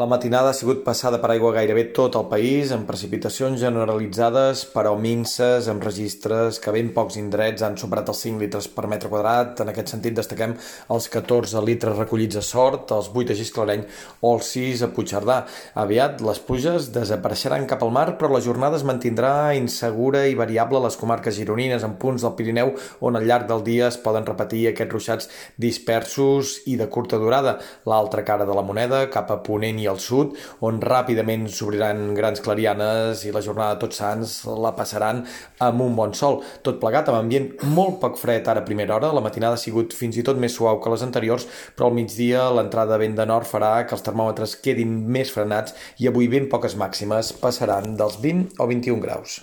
La matinada ha sigut passada per aigua gairebé tot el país, amb precipitacions generalitzades, però minces, amb registres que ben pocs indrets han superat els 5 litres per metre quadrat. En aquest sentit destaquem els 14 litres recollits a Sort, els 8 a Gisclareny o els 6 a Puigcerdà. Aviat les pluges desapareixeran cap al mar, però la jornada es mantindrà insegura i variable a les comarques gironines, en punts del Pirineu on al llarg del dia es poden repetir aquests ruixats dispersos i de curta durada. L'altra cara de la moneda, cap a Ponent i al sud, on ràpidament s'obriran grans clarianes i la jornada de Tots Sants la passaran amb un bon sol. Tot plegat amb ambient molt poc fred ara a primera hora, la matinada ha sigut fins i tot més suau que les anteriors, però al migdia l'entrada de vent de nord farà que els termòmetres quedin més frenats i avui ben poques màximes passaran dels 20 o 21 graus.